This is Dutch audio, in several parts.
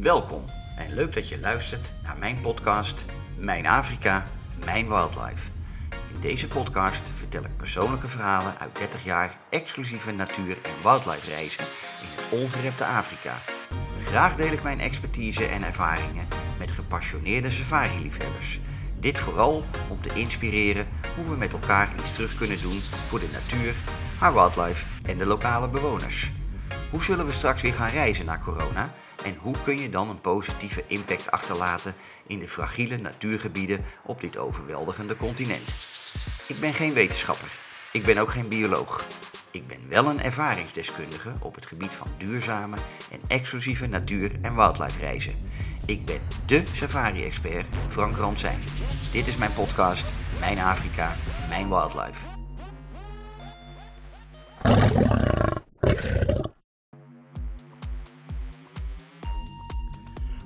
Welkom en leuk dat je luistert naar mijn podcast Mijn Afrika, Mijn Wildlife. In deze podcast vertel ik persoonlijke verhalen uit 30 jaar exclusieve natuur- en wildlife reizen in het ongerepte Afrika. Graag deel ik mijn expertise en ervaringen met gepassioneerde safari-liefhebbers. Dit vooral om te inspireren hoe we met elkaar iets terug kunnen doen voor de natuur, haar wildlife en de lokale bewoners. Hoe zullen we straks weer gaan reizen na corona? En hoe kun je dan een positieve impact achterlaten in de fragiele natuurgebieden op dit overweldigende continent? Ik ben geen wetenschapper. Ik ben ook geen bioloog. Ik ben wel een ervaringsdeskundige op het gebied van duurzame en exclusieve natuur- en wildlife reizen. Ik ben dé safari-expert Frank Ransijn. Dit is mijn podcast Mijn Afrika, Mijn Wildlife.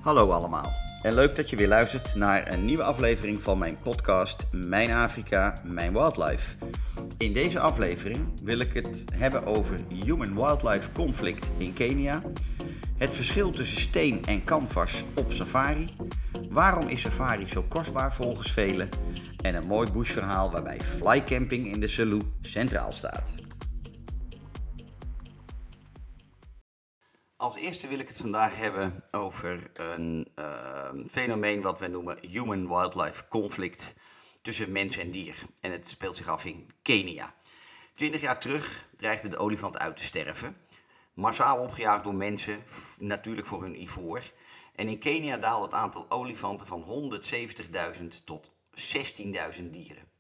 Hallo allemaal en leuk dat je weer luistert naar een nieuwe aflevering van mijn podcast Mijn Afrika, Mijn Wildlife. In deze aflevering wil ik het hebben over human-wildlife conflict in Kenia, het verschil tussen steen en canvas op safari, waarom is safari zo kostbaar volgens velen en een mooi bushverhaal waarbij flycamping in de Selous centraal staat. Als eerste wil ik het vandaag hebben over een uh, fenomeen wat we noemen human-wildlife conflict tussen mens en dier. En het speelt zich af in Kenia. Twintig jaar terug dreigde de olifant uit te sterven. Massaal opgejaagd door mensen, natuurlijk voor hun ivoor. En in Kenia daalde het aantal olifanten van 170.000 tot 16.000 dieren.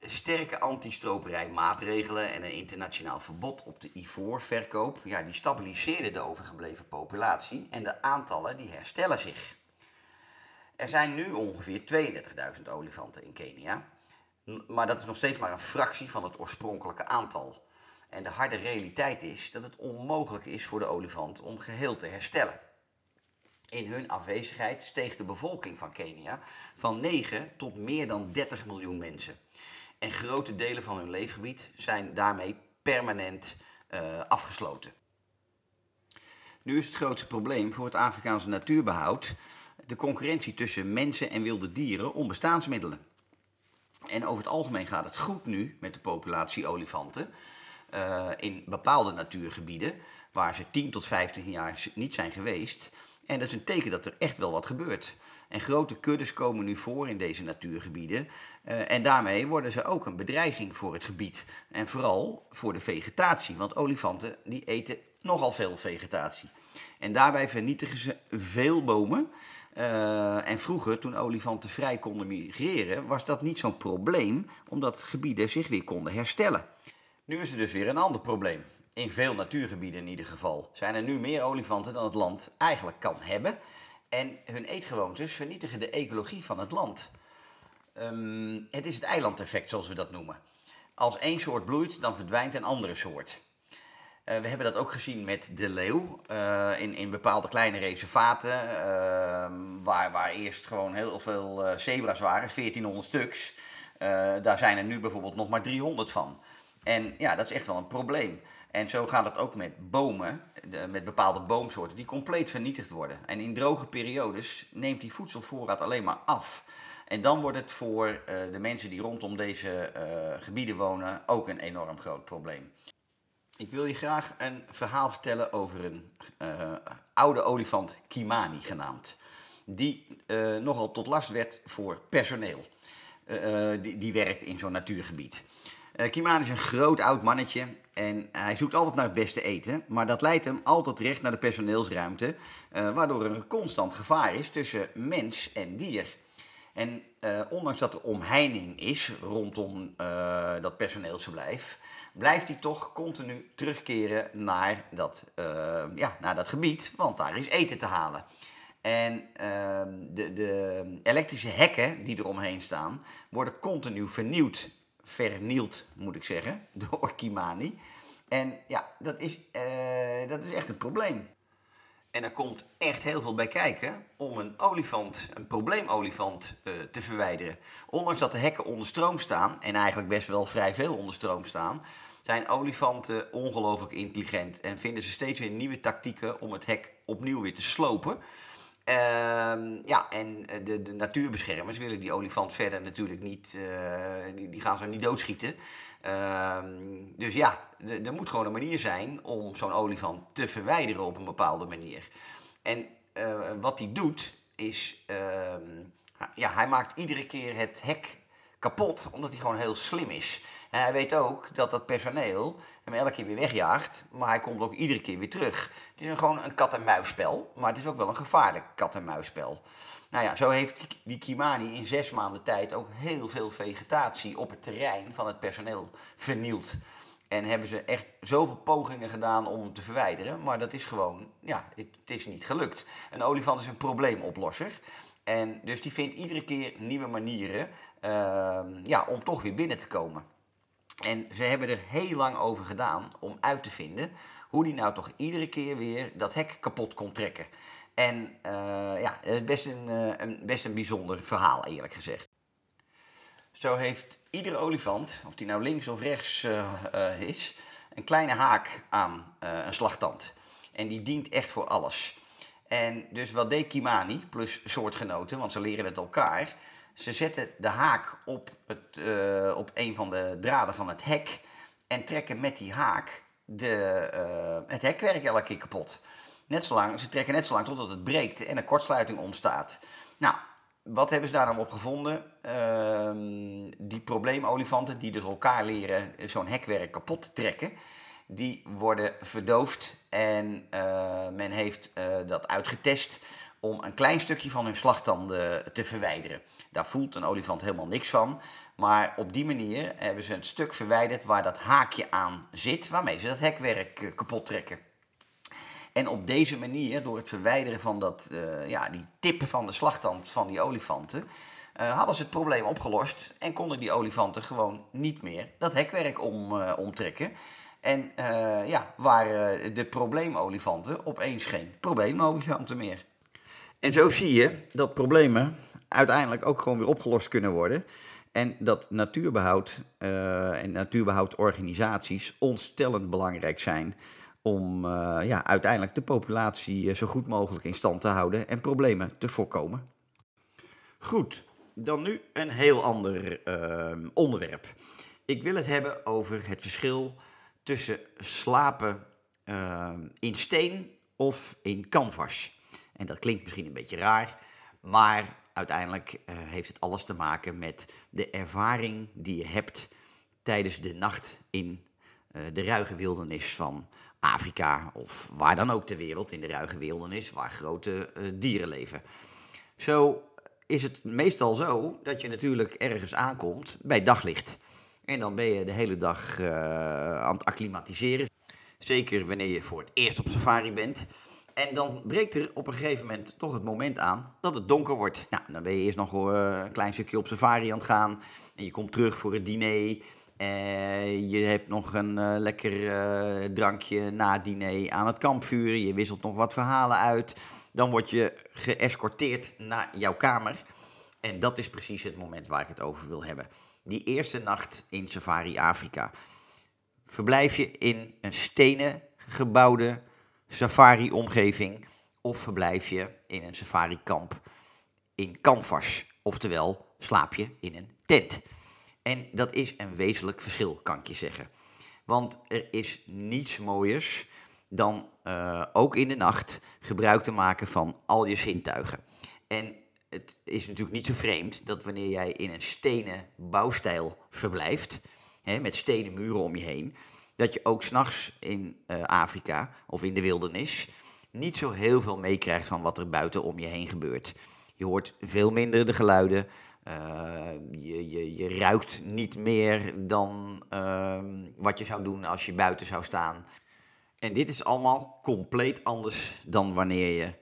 Sterke anti-stroperijmaatregelen en een internationaal verbod op de ivoorverkoop, ja, die stabiliseerden de overgebleven populatie en de aantallen die herstellen zich. Er zijn nu ongeveer 32.000 olifanten in Kenia, maar dat is nog steeds maar een fractie van het oorspronkelijke aantal. En de harde realiteit is dat het onmogelijk is voor de olifant om geheel te herstellen. In hun afwezigheid steeg de bevolking van Kenia van 9 tot meer dan 30 miljoen mensen. En grote delen van hun leefgebied zijn daarmee permanent uh, afgesloten. Nu is het grootste probleem voor het Afrikaanse natuurbehoud de concurrentie tussen mensen en wilde dieren om bestaansmiddelen. En over het algemeen gaat het goed nu met de populatie olifanten uh, in bepaalde natuurgebieden waar ze 10 tot 15 jaar niet zijn geweest. En dat is een teken dat er echt wel wat gebeurt. En grote kuddes komen nu voor in deze natuurgebieden. Uh, en daarmee worden ze ook een bedreiging voor het gebied. En vooral voor de vegetatie. Want olifanten die eten nogal veel vegetatie. En daarbij vernietigen ze veel bomen. Uh, en vroeger, toen olifanten vrij konden migreren, was dat niet zo'n probleem, omdat gebieden zich weer konden herstellen. Nu is er dus weer een ander probleem. In veel natuurgebieden in ieder geval zijn er nu meer olifanten dan het land eigenlijk kan hebben. En hun eetgewoontes vernietigen de ecologie van het land. Um, het is het eilandeffect, zoals we dat noemen. Als één soort bloeit, dan verdwijnt een andere soort. Uh, we hebben dat ook gezien met de leeuw uh, in, in bepaalde kleine reservaten, uh, waar, waar eerst gewoon heel veel zebra's waren, 1400 stuks. daar zijn er nu bijvoorbeeld nog maar 300 van. En ja, dat is echt wel een probleem. En zo gaat het ook met bomen, met bepaalde boomsoorten, die compleet vernietigd worden. En in droge periodes neemt die voedselvoorraad alleen maar af. En dan wordt het voor uh, de mensen die rondom deze uh, gebieden wonen ook een enorm groot probleem. Ik wil je graag een verhaal vertellen over een uh, oude olifant, Kimani genaamd. Die nogal tot last werd voor personeel. die, die werkt in zo'n natuurgebied. Uh, Kimani is een groot oud mannetje en hij zoekt altijd naar het beste eten. Maar dat leidt hem altijd recht naar de personeelsruimte, uh, waardoor er een constant gevaar is tussen mens en dier. En uh, ondanks dat er omheining is rondom dat personeelsverblijf, blijft hij toch continu terugkeren naar dat, ja, naar dat gebied, want daar is eten te halen. En ehm, de, de elektrische hekken die eromheen staan, worden continu vernieuwd vernield, moet ik zeggen, door Kimani. En ja, dat is, uh, dat is echt een probleem. En er komt echt heel veel bij kijken om een olifant, een probleemolifant, uh, te verwijderen. Ondanks dat de hekken onder stroom staan, en eigenlijk best wel vrij veel onder stroom staan, zijn olifanten ongelooflijk intelligent en vinden ze steeds weer nieuwe tactieken om het hek opnieuw weer te slopen. Ehm, ja, en de, de natuurbeschermers willen die olifant verder natuurlijk niet, uh, die, die, gaan ze niet doodschieten. Ehm, dus ja, er moet gewoon een manier zijn om zo'n olifant te verwijderen op een bepaalde manier. En uh, wat hij doet, is, ehm, ja, hij maakt iedere keer het hek kapot, omdat hij gewoon heel slim is. En hij weet ook dat dat personeel hem elke keer weer wegjaagt, maar hij komt ook iedere keer weer terug. Het is gewoon een kat-en-muisspel, maar het is ook wel een gevaarlijk kat-en-muisspel. Nou ja, zo heeft die Kimani in zes maanden tijd ook heel veel vegetatie op het terrein van het personeel vernield. En hebben ze echt zoveel pogingen gedaan om hem te verwijderen, maar dat is gewoon, ja, het, is niet gelukt. Een olifant is een probleemoplosser. En dus die vindt iedere keer nieuwe manieren uh, ja, om toch weer binnen te komen. En ze hebben er heel lang over gedaan om uit te vinden hoe die nou toch iedere keer weer dat hek kapot kon trekken. En uh, ja, het is best een, uh, een, best een bijzonder verhaal, eerlijk gezegd. Zo heeft iedere olifant, of die nou links of rechts uh, is, een kleine haak aan een slagtand. En die dient echt voor alles. En dus wat deed Kimani, plus soortgenoten, want ze leren het elkaar. Ze zetten de haak op, het, uh, op een van de draden van het hek en trekken met die haak de, uh, het hekwerk elke keer kapot. Net zolang, ze trekken net zo lang totdat het breekt en een kortsluiting ontstaat. Nou, wat hebben ze daar dan op gevonden? Uh, die probleemolifanten die dus elkaar leren zo'n hekwerk kapot te trekken die worden verdoofd en uh, men heeft dat uitgetest om een klein stukje van hun slagtanden te verwijderen. Daar voelt een olifant helemaal niks van, maar op die manier hebben ze een stuk verwijderd waar dat haakje aan zit, waarmee ze dat hekwerk uh, kapot trekken. En op deze manier, door het verwijderen van dat, ja, die tip van de slagtand van die olifanten, hadden ze het probleem opgelost en konden die olifanten gewoon niet meer dat hekwerk om, omtrekken. En ja, waren de probleemolifanten opeens geen probleemolifanten meer. En zo zie je dat problemen uiteindelijk ook gewoon weer opgelost kunnen worden. En dat natuurbehoud uh, en natuurbehoudorganisaties ontstellend belangrijk zijn om uh, ja, uiteindelijk de populatie zo goed mogelijk in stand te houden en problemen te voorkomen. Goed, dan nu een heel ander onderwerp. Ik wil het hebben over het verschil tussen slapen in steen of in canvas. En dat klinkt misschien een beetje raar, maar uiteindelijk uh, heeft het alles te maken met de ervaring die je hebt tijdens de nacht in uh, de ruige wildernis van Afrika of waar dan ook ter wereld in de ruige wildernis waar grote dieren leven. Zo is het meestal zo dat je natuurlijk ergens aankomt bij daglicht. En dan ben je de hele dag aan het acclimatiseren. Zeker wanneer je voor het eerst op safari bent. En dan breekt er op een gegeven moment toch het moment aan dat het donker wordt. Nou, dan ben je eerst nog uh, een klein stukje op safari aan het gaan. En je komt terug voor het diner. Uh, je hebt nog een uh, lekker drankje na het diner aan het kampvuur. Je wisselt nog wat verhalen uit. Dan word je geëscorteerd naar jouw kamer. En dat is precies het moment waar ik het over wil hebben die eerste nacht in Safari Afrika. Verblijf je in een stenen gebouwde safari-omgeving of verblijf je in een safari-kamp in canvas, oftewel slaap je in een tent. En dat is een wezenlijk verschil, kan ik je zeggen. Want er is niets mooiers dan uh, ook in de nacht gebruik te maken van al je zintuigen. En het is natuurlijk niet zo vreemd dat wanneer jij in een stenen bouwstijl verblijft, hè, met stenen muren om je heen, dat je ook s'nachts in uh, Afrika of in de wildernis niet zo heel veel meekrijgt van wat er buiten om je heen gebeurt. Je hoort veel minder de geluiden. Uh, je, je, je ruikt niet meer dan uh, wat je zou doen als je buiten zou staan. En dit is allemaal compleet anders dan wanneer je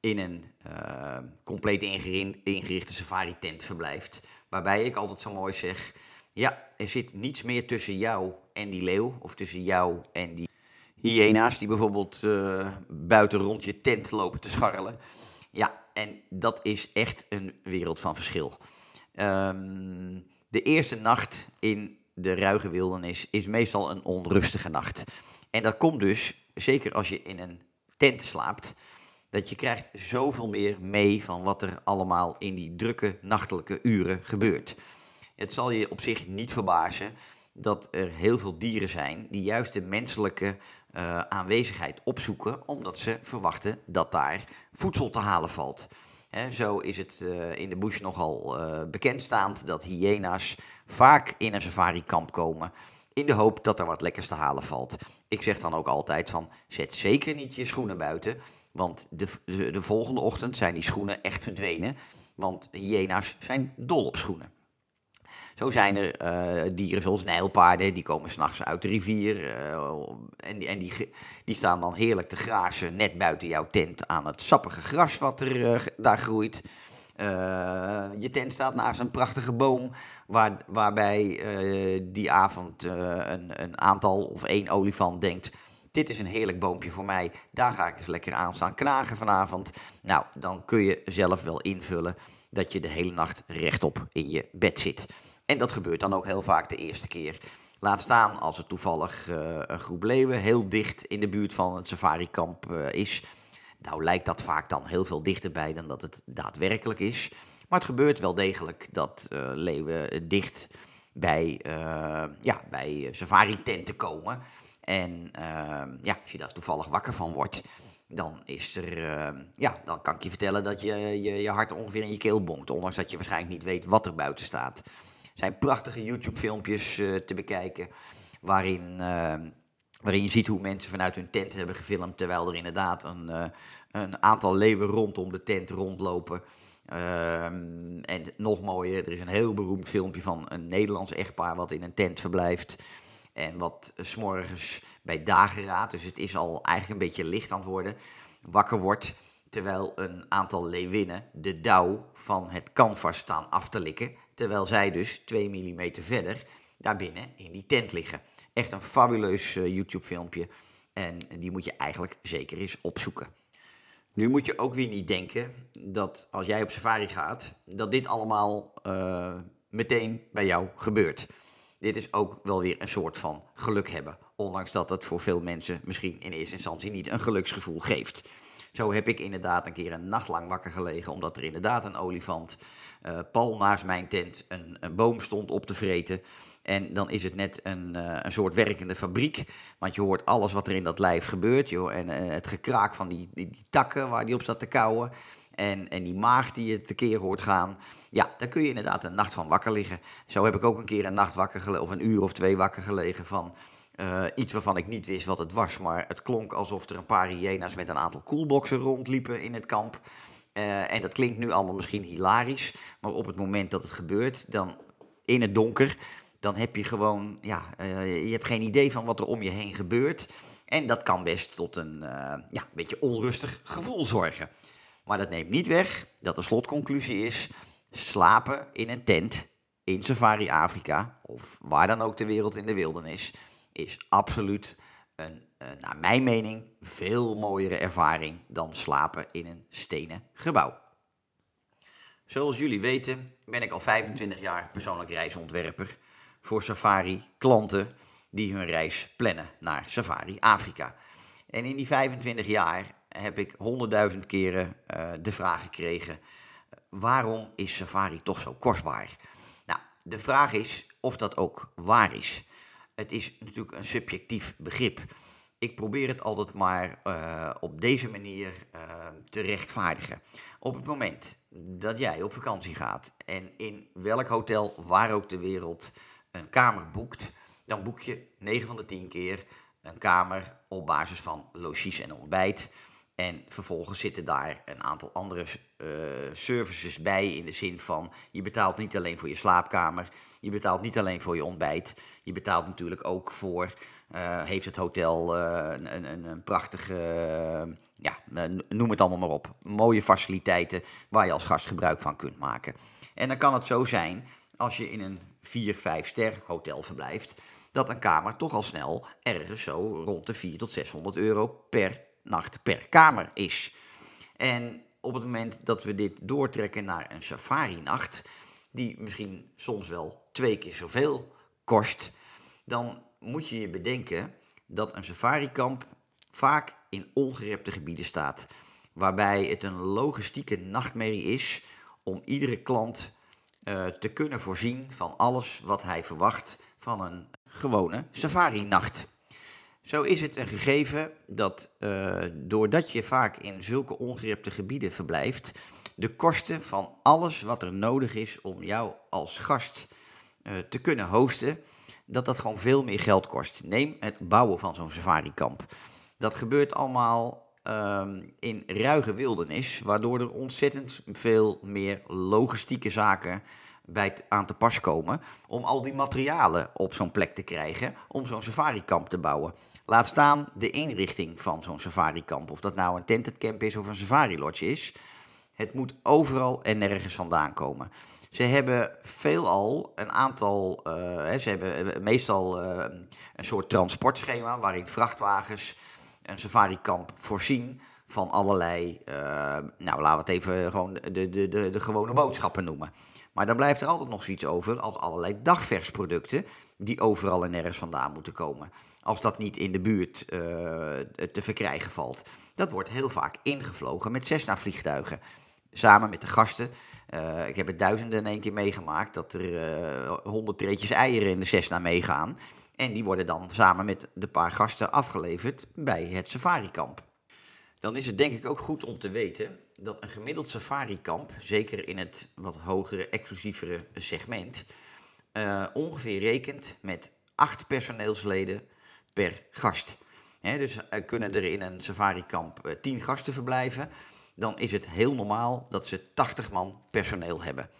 in een uh, compleet ingerichte safari-tent verblijft. Waarbij ik altijd zo mooi zeg: ja, er zit niets meer tussen jou en die leeuw, of tussen jou en die hyena's die bijvoorbeeld uh, buiten rond je tent lopen te scharrelen. Ja, en dat is echt een wereld van verschil. Um, de eerste nacht in de ruige wildernis is meestal een onrustige nacht. En dat komt dus, zeker als je in een tent slaapt, dat je krijgt zoveel meer mee van wat er allemaal in die drukke nachtelijke uren gebeurt. Het zal je op zich niet verbazen dat er heel veel dieren zijn die juist de menselijke uh, aanwezigheid opzoeken, omdat ze verwachten dat daar voedsel te halen valt. zo is het uh, in de bush nogal uh, bekendstaand dat hyena's vaak in een safari-kamp komen in de hoop dat er wat lekkers te halen valt. Ik zeg dan ook altijd van, zet zeker niet je schoenen buiten, want de, de volgende ochtend zijn die schoenen echt verdwenen, want hyena's zijn dol op schoenen. Zo zijn er uh, dieren zoals nijlpaarden, die komen s'nachts uit de rivier. En die, en die, die staan dan heerlijk te grazen net buiten jouw tent aan het sappige gras wat er uh, daar groeit. je tent staat naast een prachtige boom, waar, waarbij die avond een, een aantal of één olifant denkt dit is een heerlijk boompje voor mij, daar ga ik eens lekker aan staan knagen vanavond. Nou, dan kun je zelf wel invullen dat je de hele nacht rechtop in je bed zit. En dat gebeurt dan ook heel vaak de eerste keer. Laat staan als het toevallig uh, een groep leeuwen heel dicht in de buurt van het safarikamp uh, is. Nou lijkt dat vaak dan heel veel dichterbij dan dat het daadwerkelijk is. Maar het gebeurt wel degelijk dat uh, leeuwen dicht bij, ja, bij safari-tenten komen. En ja, als je daar toevallig wakker van wordt, dan is er, ja, dan kan ik je vertellen dat je, je, je hart ongeveer in je keel bonkt. Ondanks dat je waarschijnlijk niet weet wat er buiten staat zijn prachtige YouTube-filmpjes uh, te bekijken. Waarin, uh, waarin je ziet hoe mensen vanuit hun tent hebben gefilmd. Terwijl er inderdaad een, uh, een aantal leeuwen rondom de tent rondlopen. Ehm, en nog mooier, er is een heel beroemd filmpje van een Nederlands echtpaar wat in een tent verblijft. En wat s'morgens bij dageraad, dus het is al eigenlijk een beetje licht aan het worden, wakker wordt. Terwijl een aantal leeuwinnen de dauw van het canvas staan af te likken terwijl zij dus 2 mm verder daarbinnen in die tent liggen. Echt een fabuleus uh, YouTube-filmpje en die moet je eigenlijk zeker eens opzoeken. Nu moet je ook weer niet denken dat als jij op safari gaat, dat dit allemaal uh, meteen bij jou gebeurt. Dit is ook wel weer een soort van geluk hebben, ondanks dat het voor veel mensen misschien in eerste instantie niet een geluksgevoel geeft. Zo heb ik inderdaad een keer een nacht lang wakker gelegen, omdat er inderdaad een olifant uh, pal naast mijn tent een, een, boom stond op te vreten. En dan is het net een, uh, een soort werkende fabriek, want je hoort alles wat er in dat lijf gebeurt. Joh, en uh, het gekraak van die, die, die, takken waar die op zat te kauwen. En, en die maag die je tekeer hoort gaan. Ja, daar kun je inderdaad een nacht van wakker liggen. Zo heb ik ook een keer een nacht wakker gelegen, of een uur of twee wakker gelegen van uh, iets waarvan ik niet wist wat het was, maar het klonk alsof er een paar hyena's met een aantal coolboxen rondliepen in het kamp. Uh, en dat klinkt nu allemaal misschien hilarisch, maar op het moment dat het gebeurt, dan in het donker, dan heb je gewoon, ja, uh, je hebt geen idee van wat er om je heen gebeurt. En dat kan best tot een ja, beetje onrustig gevoel zorgen. Maar dat neemt niet weg dat de slotconclusie is: slapen in een tent in Safari Afrika, of waar dan ook ter wereld in de wildernis, is absoluut een, uh, naar mijn mening, veel mooiere ervaring dan slapen in een stenen gebouw. Zoals jullie weten ben ik al 25 jaar persoonlijk reisontwerper voor Safari klanten die hun reis plannen naar Safari Afrika. En in die 25 jaar heb ik honderdduizend keren uh, de vraag gekregen: waarom is Safari toch zo kostbaar? Nou, de vraag is of dat ook waar is het is natuurlijk een subjectief begrip. Ik probeer het altijd maar uh, op deze manier uh, te rechtvaardigen. Op het moment dat jij op vakantie gaat en in welk hotel, waar ook ter wereld, een kamer boekt, dan boek je 9 van de 10 keer een kamer op basis van logies en ontbijt. En vervolgens zitten daar een aantal andere uh, services bij in de zin van je betaalt niet alleen voor je slaapkamer, je betaalt niet alleen voor je ontbijt, je betaalt natuurlijk ook voor, uh, heeft het hotel uh, een, een, een, prachtige, ja, noem het allemaal maar op, mooie faciliteiten waar je als gast gebruik van kunt maken. En dan kan het zo zijn, als je in een 4, 5 ster hotel verblijft, dat een kamer toch al snel ergens zo rond de 4 tot 600 euro per nacht per kamer is. En op het moment dat we dit doortrekken naar een safari-nacht, die misschien soms wel twee keer zoveel kost, dan moet je je bedenken dat een safarikamp vaak in ongerepte gebieden staat. Waarbij het een logistieke nachtmerrie is om iedere klant uh, te kunnen voorzien van alles wat hij verwacht van een gewone safari-nacht. Zo is het een gegeven dat uh, doordat je vaak in zulke ongerepte gebieden verblijft, de kosten van alles wat er nodig is om jou als gast uh, te kunnen hosten, dat dat gewoon veel meer geld kost. Neem het bouwen van zo'n safari-kamp. Dat gebeurt allemaal um, in ruige wildernis, waardoor er ontzettend veel meer logistieke zaken bij aan te pas komen om al die materialen op zo'n plek te krijgen om zo'n safarikamp te bouwen. Laat staan de inrichting van zo'n safarikamp, of dat nou een tented camp is of een safari lodge is. Het moet overal en nergens vandaan komen. Ze hebben veelal een aantal, uh, ze hebben eh, meestal uh, een soort transportschema waarin vrachtwagens een safarikamp voorzien van allerlei, uh, nou laten we het even gewoon de, de, de, de gewone boodschappen noemen. Maar dan blijft er altijd nog zoiets over als allerlei dagversproducten die overal en nergens vandaan moeten komen. Als dat niet in de buurt uh, te verkrijgen valt. Dat wordt heel vaak ingevlogen met Cessna-vliegtuigen. Samen met de gasten. Uh, ik heb het duizenden in één keer meegemaakt dat er honderd treetjes eieren in de Cessna meegaan. En die worden dan samen met de paar gasten afgeleverd bij het safarikamp. Dan is het denk ik ook goed om te weten dat een gemiddeld safarikamp, zeker in het wat hogere, exclusievere segment, uh, ongeveer rekent met acht personeelsleden per gast. dus uh, kunnen er in een safarikamp uh, 10 gasten verblijven, dan is het heel normaal dat ze 80 man personeel hebben.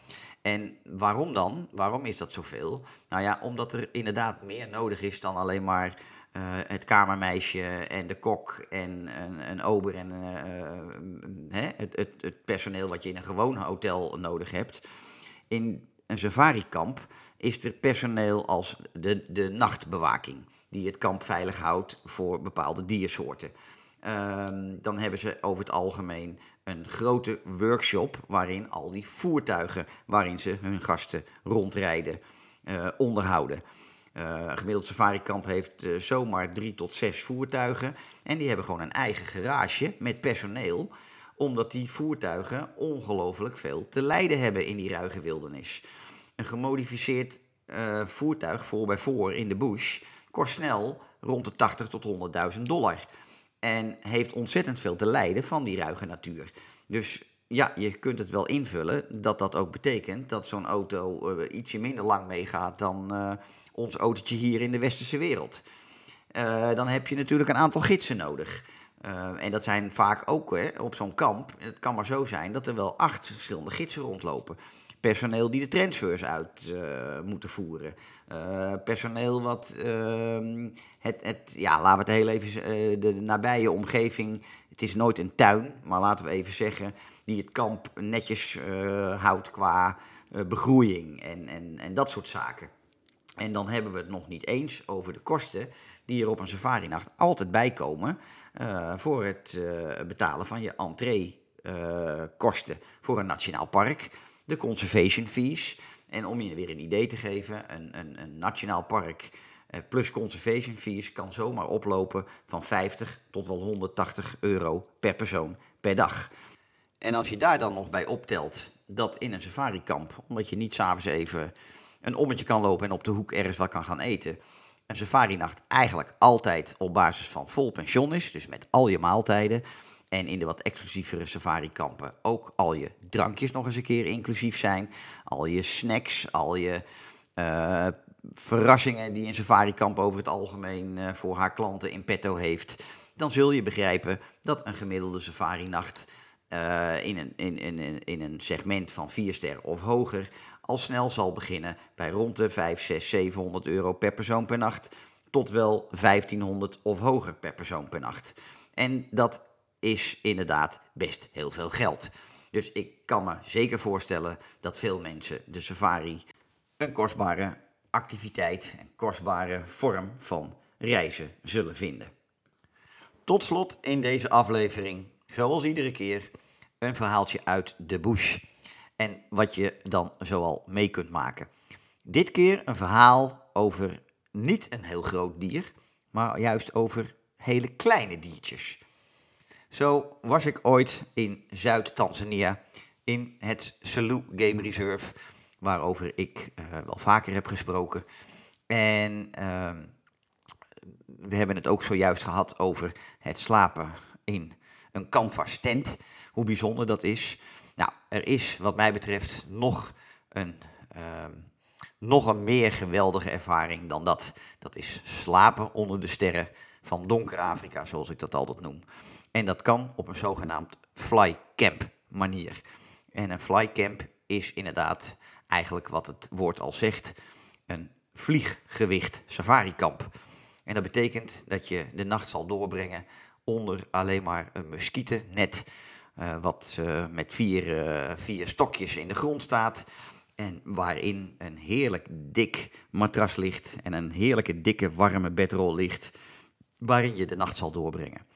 En waarom dan? Waarom is dat zoveel? Nou ja, omdat er inderdaad meer nodig is dan alleen maar uh, het kamermeisje en de kok en een, een ober en uh, het, het, het, personeel wat je in een gewoon hotel nodig hebt. In een safarikamp is er personeel als de, de nachtbewaking, die het kamp veilig houdt voor bepaalde diersoorten. Um, dan hebben ze over het algemeen een grote workshop waarin al die voertuigen waarin ze hun gasten rondrijden onderhouden. Uh, een gemiddeld safarikamp heeft uh, zomaar drie tot zes voertuigen. En die hebben gewoon een eigen garage met personeel. Omdat die voertuigen ongelooflijk veel te lijden hebben in die ruige wildernis. Een gemodificeerd uh, voertuig voor bij voor in de bush kost snel rond de 80 tot 100.000 dollar. En heeft ontzettend veel te lijden van die ruige natuur. Dus ja, je kunt het wel invullen dat dat ook betekent dat zo'n auto uh, ietsje minder lang meegaat dan uh, ons autootje hier in de westerse wereld. Uh, dan heb je natuurlijk een aantal gidsen nodig. en dat zijn vaak ook hè, op zo'n kamp. Het kan maar zo zijn dat er wel acht verschillende gidsen rondlopen personeel die de transfers uit moeten voeren. Personeel wat uh, het, het, ja, laten we het heel even, de, nabije omgeving, het is nooit een tuin, maar laten we even zeggen, die het kamp netjes houdt qua begroeiing en, en, en dat soort zaken. En dan hebben we het nog niet eens over de kosten die er op een safari-nacht altijd bijkomen voor het betalen van je entree-kosten voor een nationaal park de conservation fees. En om je weer een idee te geven, een, een, een nationaal park eh, plus conservation fees kan zomaar oplopen van 50 tot wel 180 euro per persoon per dag. En als je daar dan nog bij optelt dat in een safarikamp, omdat je niet s'avonds even een ommetje kan lopen en op de hoek ergens wat kan gaan eten, een safari-nacht eigenlijk altijd op basis van vol pension is, dus met al je maaltijden, en in de wat exclusievere safari-kampen ook al je drankjes nog eens een keer inclusief zijn. Al je snacks, al je uh, verrassingen die een safari-kamp over het algemeen uh, voor haar klanten in petto heeft. Dan zul je begrijpen dat een gemiddelde safari-nacht uh, in, een, in, in, in een segment van 4 sterren of hoger al snel zal beginnen bij rond de 5, 6, 700 euro per persoon per nacht. Tot wel 1500 of hoger per persoon per nacht. En dat is inderdaad best heel veel geld. Dus ik kan me zeker voorstellen dat veel mensen de safari een kostbare activiteit, een kostbare vorm van reizen zullen vinden. Tot slot in deze aflevering, zoals iedere keer, een verhaaltje uit de bush. En wat je dan zoal mee kunt maken. Dit keer een verhaal over niet een heel groot dier, maar juist over hele kleine diertjes. Zo was ik ooit in Zuid-Tanzania in het Selous Game Reserve, waarover ik uh, wel vaker heb gesproken. En uh, we hebben het ook zojuist gehad over het slapen in een canvas tent. Hoe bijzonder dat is. Nou, er is wat mij betreft nog een, uh, nog een meer geweldige ervaring dan dat. Dat is slapen onder de sterren van donker Afrika, zoals ik dat altijd noem. En dat kan op een zogenaamd flycamp manier. En een flycamp is inderdaad eigenlijk wat het woord al zegt, een vlieggewicht safarikamp. En dat betekent dat je de nacht zal doorbrengen onder alleen maar een muskietennet, uh, wat uh, met vier, uh, vier stokjes in de grond staat. En waarin een heerlijk dik matras ligt en een heerlijke dikke warme bedrol ligt, waarin je de nacht zal doorbrengen.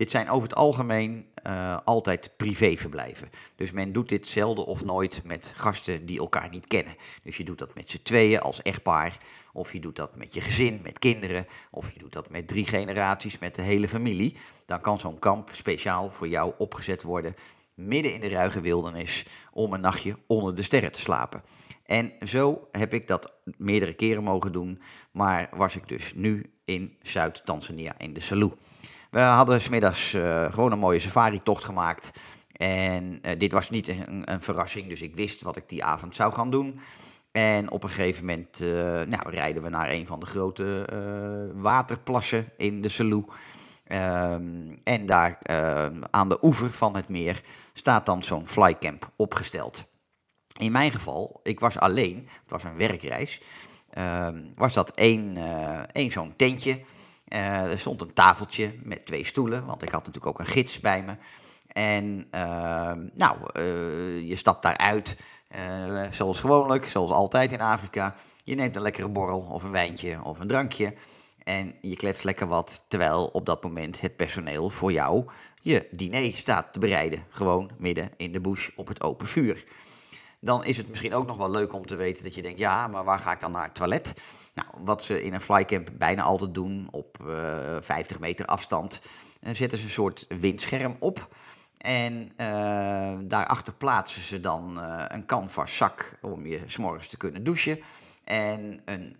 Dit zijn over het algemeen uh, altijd privéverblijven. Dus men doet dit zelden of nooit met gasten die elkaar niet kennen. Dus je doet dat met z'n tweeën als echtpaar, of je doet dat met je gezin, met kinderen, of je doet dat met drie generaties, met de hele familie. Dan kan zo'n kamp speciaal voor jou opgezet worden midden in de ruige wildernis om een nachtje onder de sterren te slapen. En zo heb ik dat meerdere keren mogen doen, maar was ik dus nu in Zuid-Tanzania in de Selous. We hadden smiddags uh, gewoon een mooie safari-tocht gemaakt. En uh, dit was niet een, een, verrassing, dus ik wist wat ik die avond zou gaan doen. En op een gegeven moment uh, nou, rijden we naar een van de grote waterplassen in de Selous. Um, en daar aan de oever van het meer staat dan zo'n flycamp opgesteld. In mijn geval, ik was alleen, het was een werkreis, ehm, was dat één, één zo'n tentje er stond een tafeltje met twee stoelen, want ik had natuurlijk ook een gids bij me. En uh, nou, uh, je stapt daaruit, zoals gewoonlijk, zoals altijd in Afrika. Je neemt een lekkere borrel of een wijntje of een drankje. En je kletst lekker wat, terwijl op dat moment het personeel voor jou je diner staat te bereiden. Gewoon midden in de bush op het open vuur dan is het misschien ook nog wel leuk om te weten dat je denkt, ja, maar waar ga ik dan naar het toilet? Nou, wat ze in een flycamp bijna altijd doen, op uh, eh, 50 meter afstand, uh, zetten ze een soort windscherm op. En uh, daarachter plaatsen ze dan een canvas zak om je s'morgens te kunnen douchen. En een,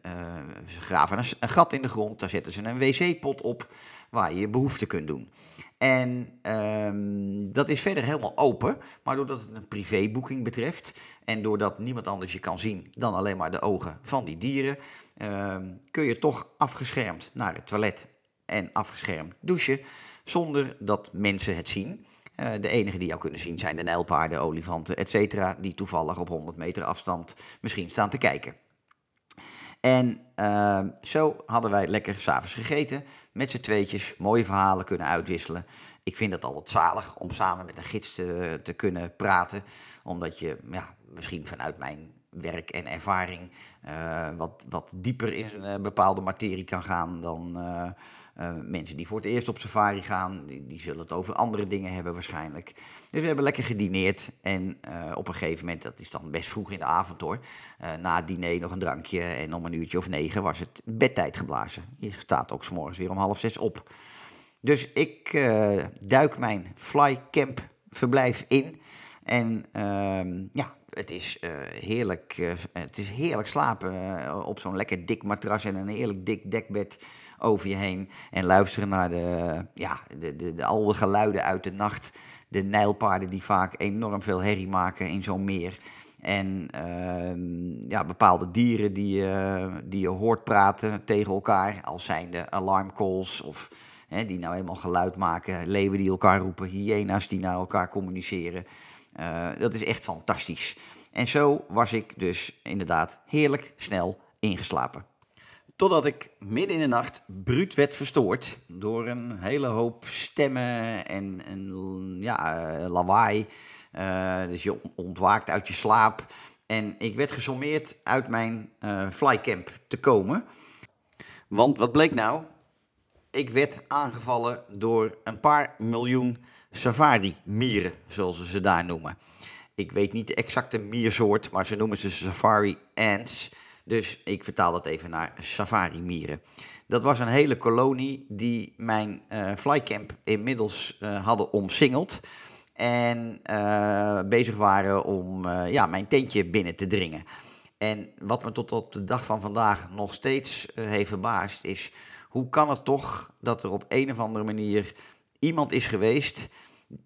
ze graven een, gat in de grond, daar zetten ze een wc-pot op waar je je behoefte kunt doen. En um, dat is verder helemaal open, maar doordat het een privéboeking betreft en doordat niemand anders je kan zien dan alleen maar de ogen van die dieren, um, kun je toch afgeschermd naar het toilet en afgeschermd douchen zonder dat mensen het zien. Uh, de enigen die jou kunnen zien zijn de nijlpaarden, olifanten, etc. die toevallig op 100 meter afstand misschien staan te kijken. En uh, zo hadden wij lekker s'avonds gegeten, met z'n tweetjes, mooie verhalen kunnen uitwisselen. Ik vind het altijd zalig om samen met een gids te, te kunnen praten, omdat je ja, misschien vanuit mijn werk en ervaring uh, wat, wat dieper in een uh, bepaalde materie kan gaan dan uh, uh, mensen die voor het eerst op safari gaan, die, zullen het over andere dingen hebben waarschijnlijk. Dus we hebben lekker gedineerd en uh, op een gegeven moment, dat is dan best vroeg in de avond hoor, uh, na het diner nog een drankje en om een uurtje of negen was het bedtijd geblazen. Je staat ook s'morgens weer om half zes op. Dus ik duik mijn flycamp verblijf in en ehm, ja, het is, uh, heerlijk, uh, het is heerlijk slapen uh, op zo'n lekker dik matras en een heerlijk dik dekbed over je heen. En luisteren naar de, ja, de, de, de, al de geluiden uit de nacht. De nijlpaarden die vaak enorm veel herrie maken in zo'n meer. En ehm, ja, bepaalde dieren die, die je hoort praten tegen elkaar. Als zijn de alarmcalls of hè, die nou eenmaal geluid maken. Leeuwen die elkaar roepen, hyena's die naar elkaar communiceren. Uh, dat is echt fantastisch. En zo was ik dus inderdaad heerlijk snel ingeslapen. Totdat ik midden in de nacht bruut werd verstoord door een hele hoop stemmen en, en ja, uh, lawaai. Uh, dus je ontwaakt uit je slaap. En ik werd gesommeerd uit mijn flycamp te komen. Want wat bleek nou? Ik werd aangevallen door een paar miljoen safari-mieren, zoals ze ze daar noemen. Ik weet niet de exacte miersoort, maar ze noemen ze safari ants. Dus ik vertaal dat even naar safari-mieren. Dat was een hele kolonie die mijn uh, flycamp inmiddels uh, hadden omsingeld. En uh, bezig waren om ja, mijn tentje binnen te dringen. En wat me tot op de dag van vandaag nog steeds heeft verbaasd is... hoe kan het toch dat er op een of andere manier iemand is geweest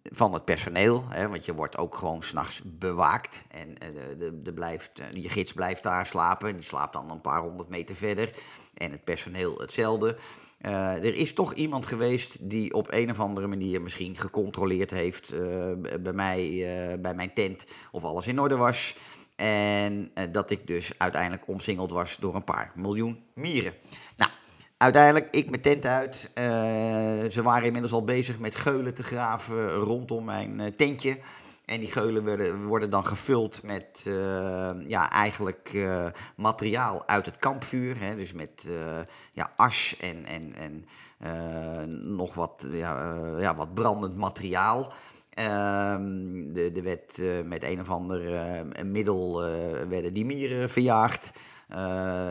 van het personeel, hè, want je wordt ook gewoon s'nachts bewaakt. En de, de, de blijft, je gids blijft daar slapen, die slaapt dan een paar honderd meter verder. En het personeel hetzelfde. Uh, er is toch iemand geweest die op een of andere manier misschien gecontroleerd heeft bij mij, bij mijn tent, of alles in orde was. En dat ik dus uiteindelijk omsingeld was door een paar miljoen mieren. Nou, Uiteindelijk, ik mijn tent uit. Uh, ze waren inmiddels al bezig met geulen te graven rondom mijn uh, tentje. En die geulen werden, worden dan gevuld met uh, ja, eigenlijk materiaal uit het kampvuur. Hè, dus met ja, as en, en, en nog wat, ja, ja, wat brandend materiaal. Ehm, de, de werd met een of ander middel werden die mieren verjaagd. Uh,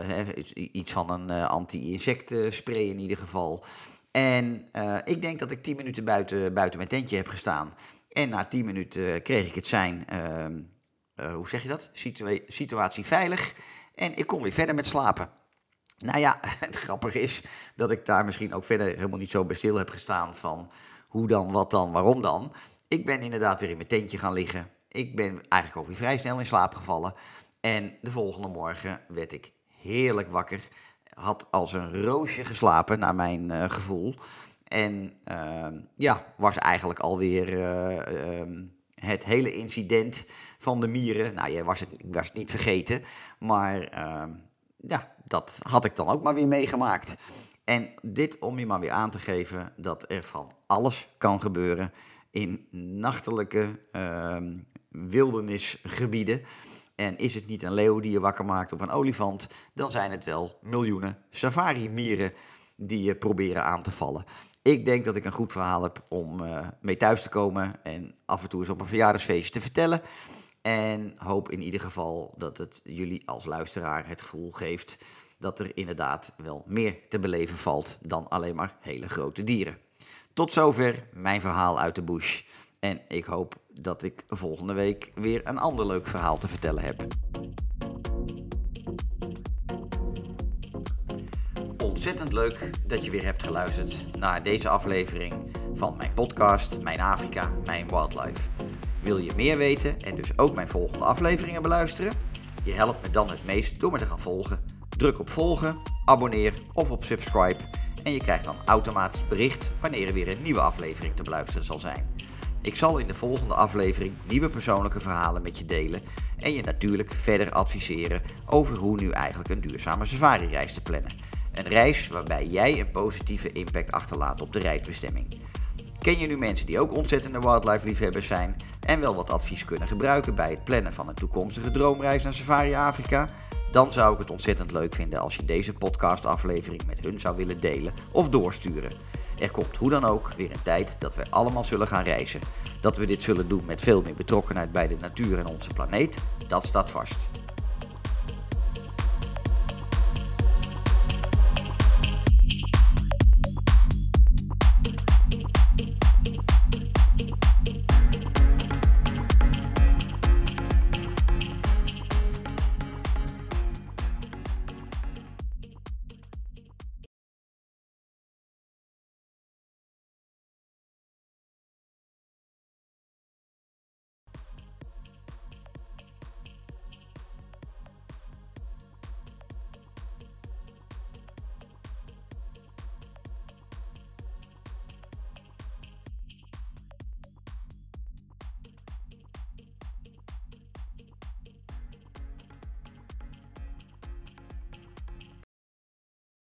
iets van een uh, anti-insectenspray in ieder geval. En uh, ik denk dat ik 10 minuten buiten, buiten mijn tentje heb gestaan. En na 10 minuten kreeg ik het zijn, ehm, hoe zeg je dat? Situa situatie veilig. En ik kon weer verder met slapen. Nou ja, het grappige is dat ik daar misschien ook verder helemaal niet zo bij stil heb gestaan van hoe dan, wat dan, waarom dan. Ik ben inderdaad weer in mijn tentje gaan liggen. Ik ben eigenlijk ook weer vrij snel in slaap gevallen. En de volgende morgen werd ik heerlijk wakker. Had als een roosje geslapen, naar mijn uh, gevoel. En uh, ja, was eigenlijk alweer uh, het hele incident van de mieren. Nou, je was het, was het niet vergeten. Maar ehm, ja, dat had ik dan ook maar weer meegemaakt. En dit om je maar weer aan te geven dat er van alles kan gebeuren in nachtelijke ehm, wildernisgebieden. En is het niet een leeuw die je wakker maakt of een olifant, dan zijn het wel miljoenen safari-mieren die je proberen aan te vallen. Ik denk dat ik een goed verhaal heb om uh, mee thuis te komen en af en toe eens op een verjaardagsfeestje te vertellen. En hoop in ieder geval dat het jullie als luisteraar het gevoel geeft dat er inderdaad wel meer te beleven valt dan alleen maar hele grote dieren. Tot zover mijn verhaal uit de bush. En ik hoop dat ik volgende week weer een ander leuk verhaal te vertellen heb. Ontzettend leuk dat je weer hebt geluisterd naar deze aflevering van mijn podcast Mijn Afrika, Mijn Wildlife. Wil je meer weten en dus ook mijn volgende afleveringen beluisteren? Je helpt me dan het meest door me te gaan volgen. Druk op volgen, abonneer of op subscribe en je krijgt dan automatisch bericht wanneer er weer een nieuwe aflevering te beluisteren zal zijn. Ik zal in de volgende aflevering nieuwe persoonlijke verhalen met je delen en je natuurlijk verder adviseren over hoe nu eigenlijk een duurzame safari-reis te plannen. Een reis waarbij jij een positieve impact achterlaat op de reisbestemming. Ken je nu mensen die ook ontzettende wildlife liefhebbers zijn en wel wat advies kunnen gebruiken bij het plannen van een toekomstige droomreis naar Safari Afrika? Dan zou ik het ontzettend leuk vinden als je deze podcastaflevering met hun zou willen delen of doorsturen. Er komt hoe dan ook weer een tijd dat we allemaal zullen gaan reizen. Dat we dit zullen doen met veel meer betrokkenheid bij de natuur en onze planeet, dat staat vast.